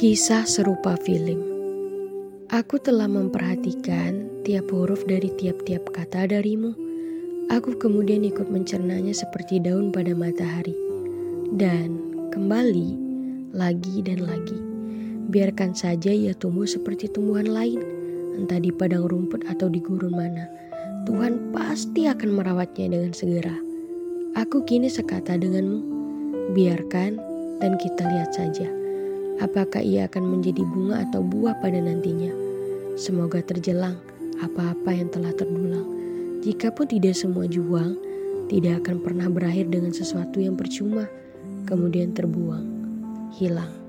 Kisah serupa film. Aku telah memperhatikan tiap huruf dari tiap-tiap kata darimu. Aku kemudian ikut mencernanya seperti daun pada matahari. Dan kembali, lagi dan lagi. Biarkan saja ia tumbuh seperti tumbuhan lain, entah di padang rumput atau di gurun mana. Tuhan pasti akan merawatnya dengan segera. Aku kini sekata denganmu. Biarkan dan kita lihat saja apakah ia akan menjadi bunga atau buah pada nantinya. Semoga terjelang apa-apa yang telah terdulang. Jikapun tidak semua juang, tidak akan pernah berakhir dengan sesuatu yang percuma, kemudian terbuang, hilang.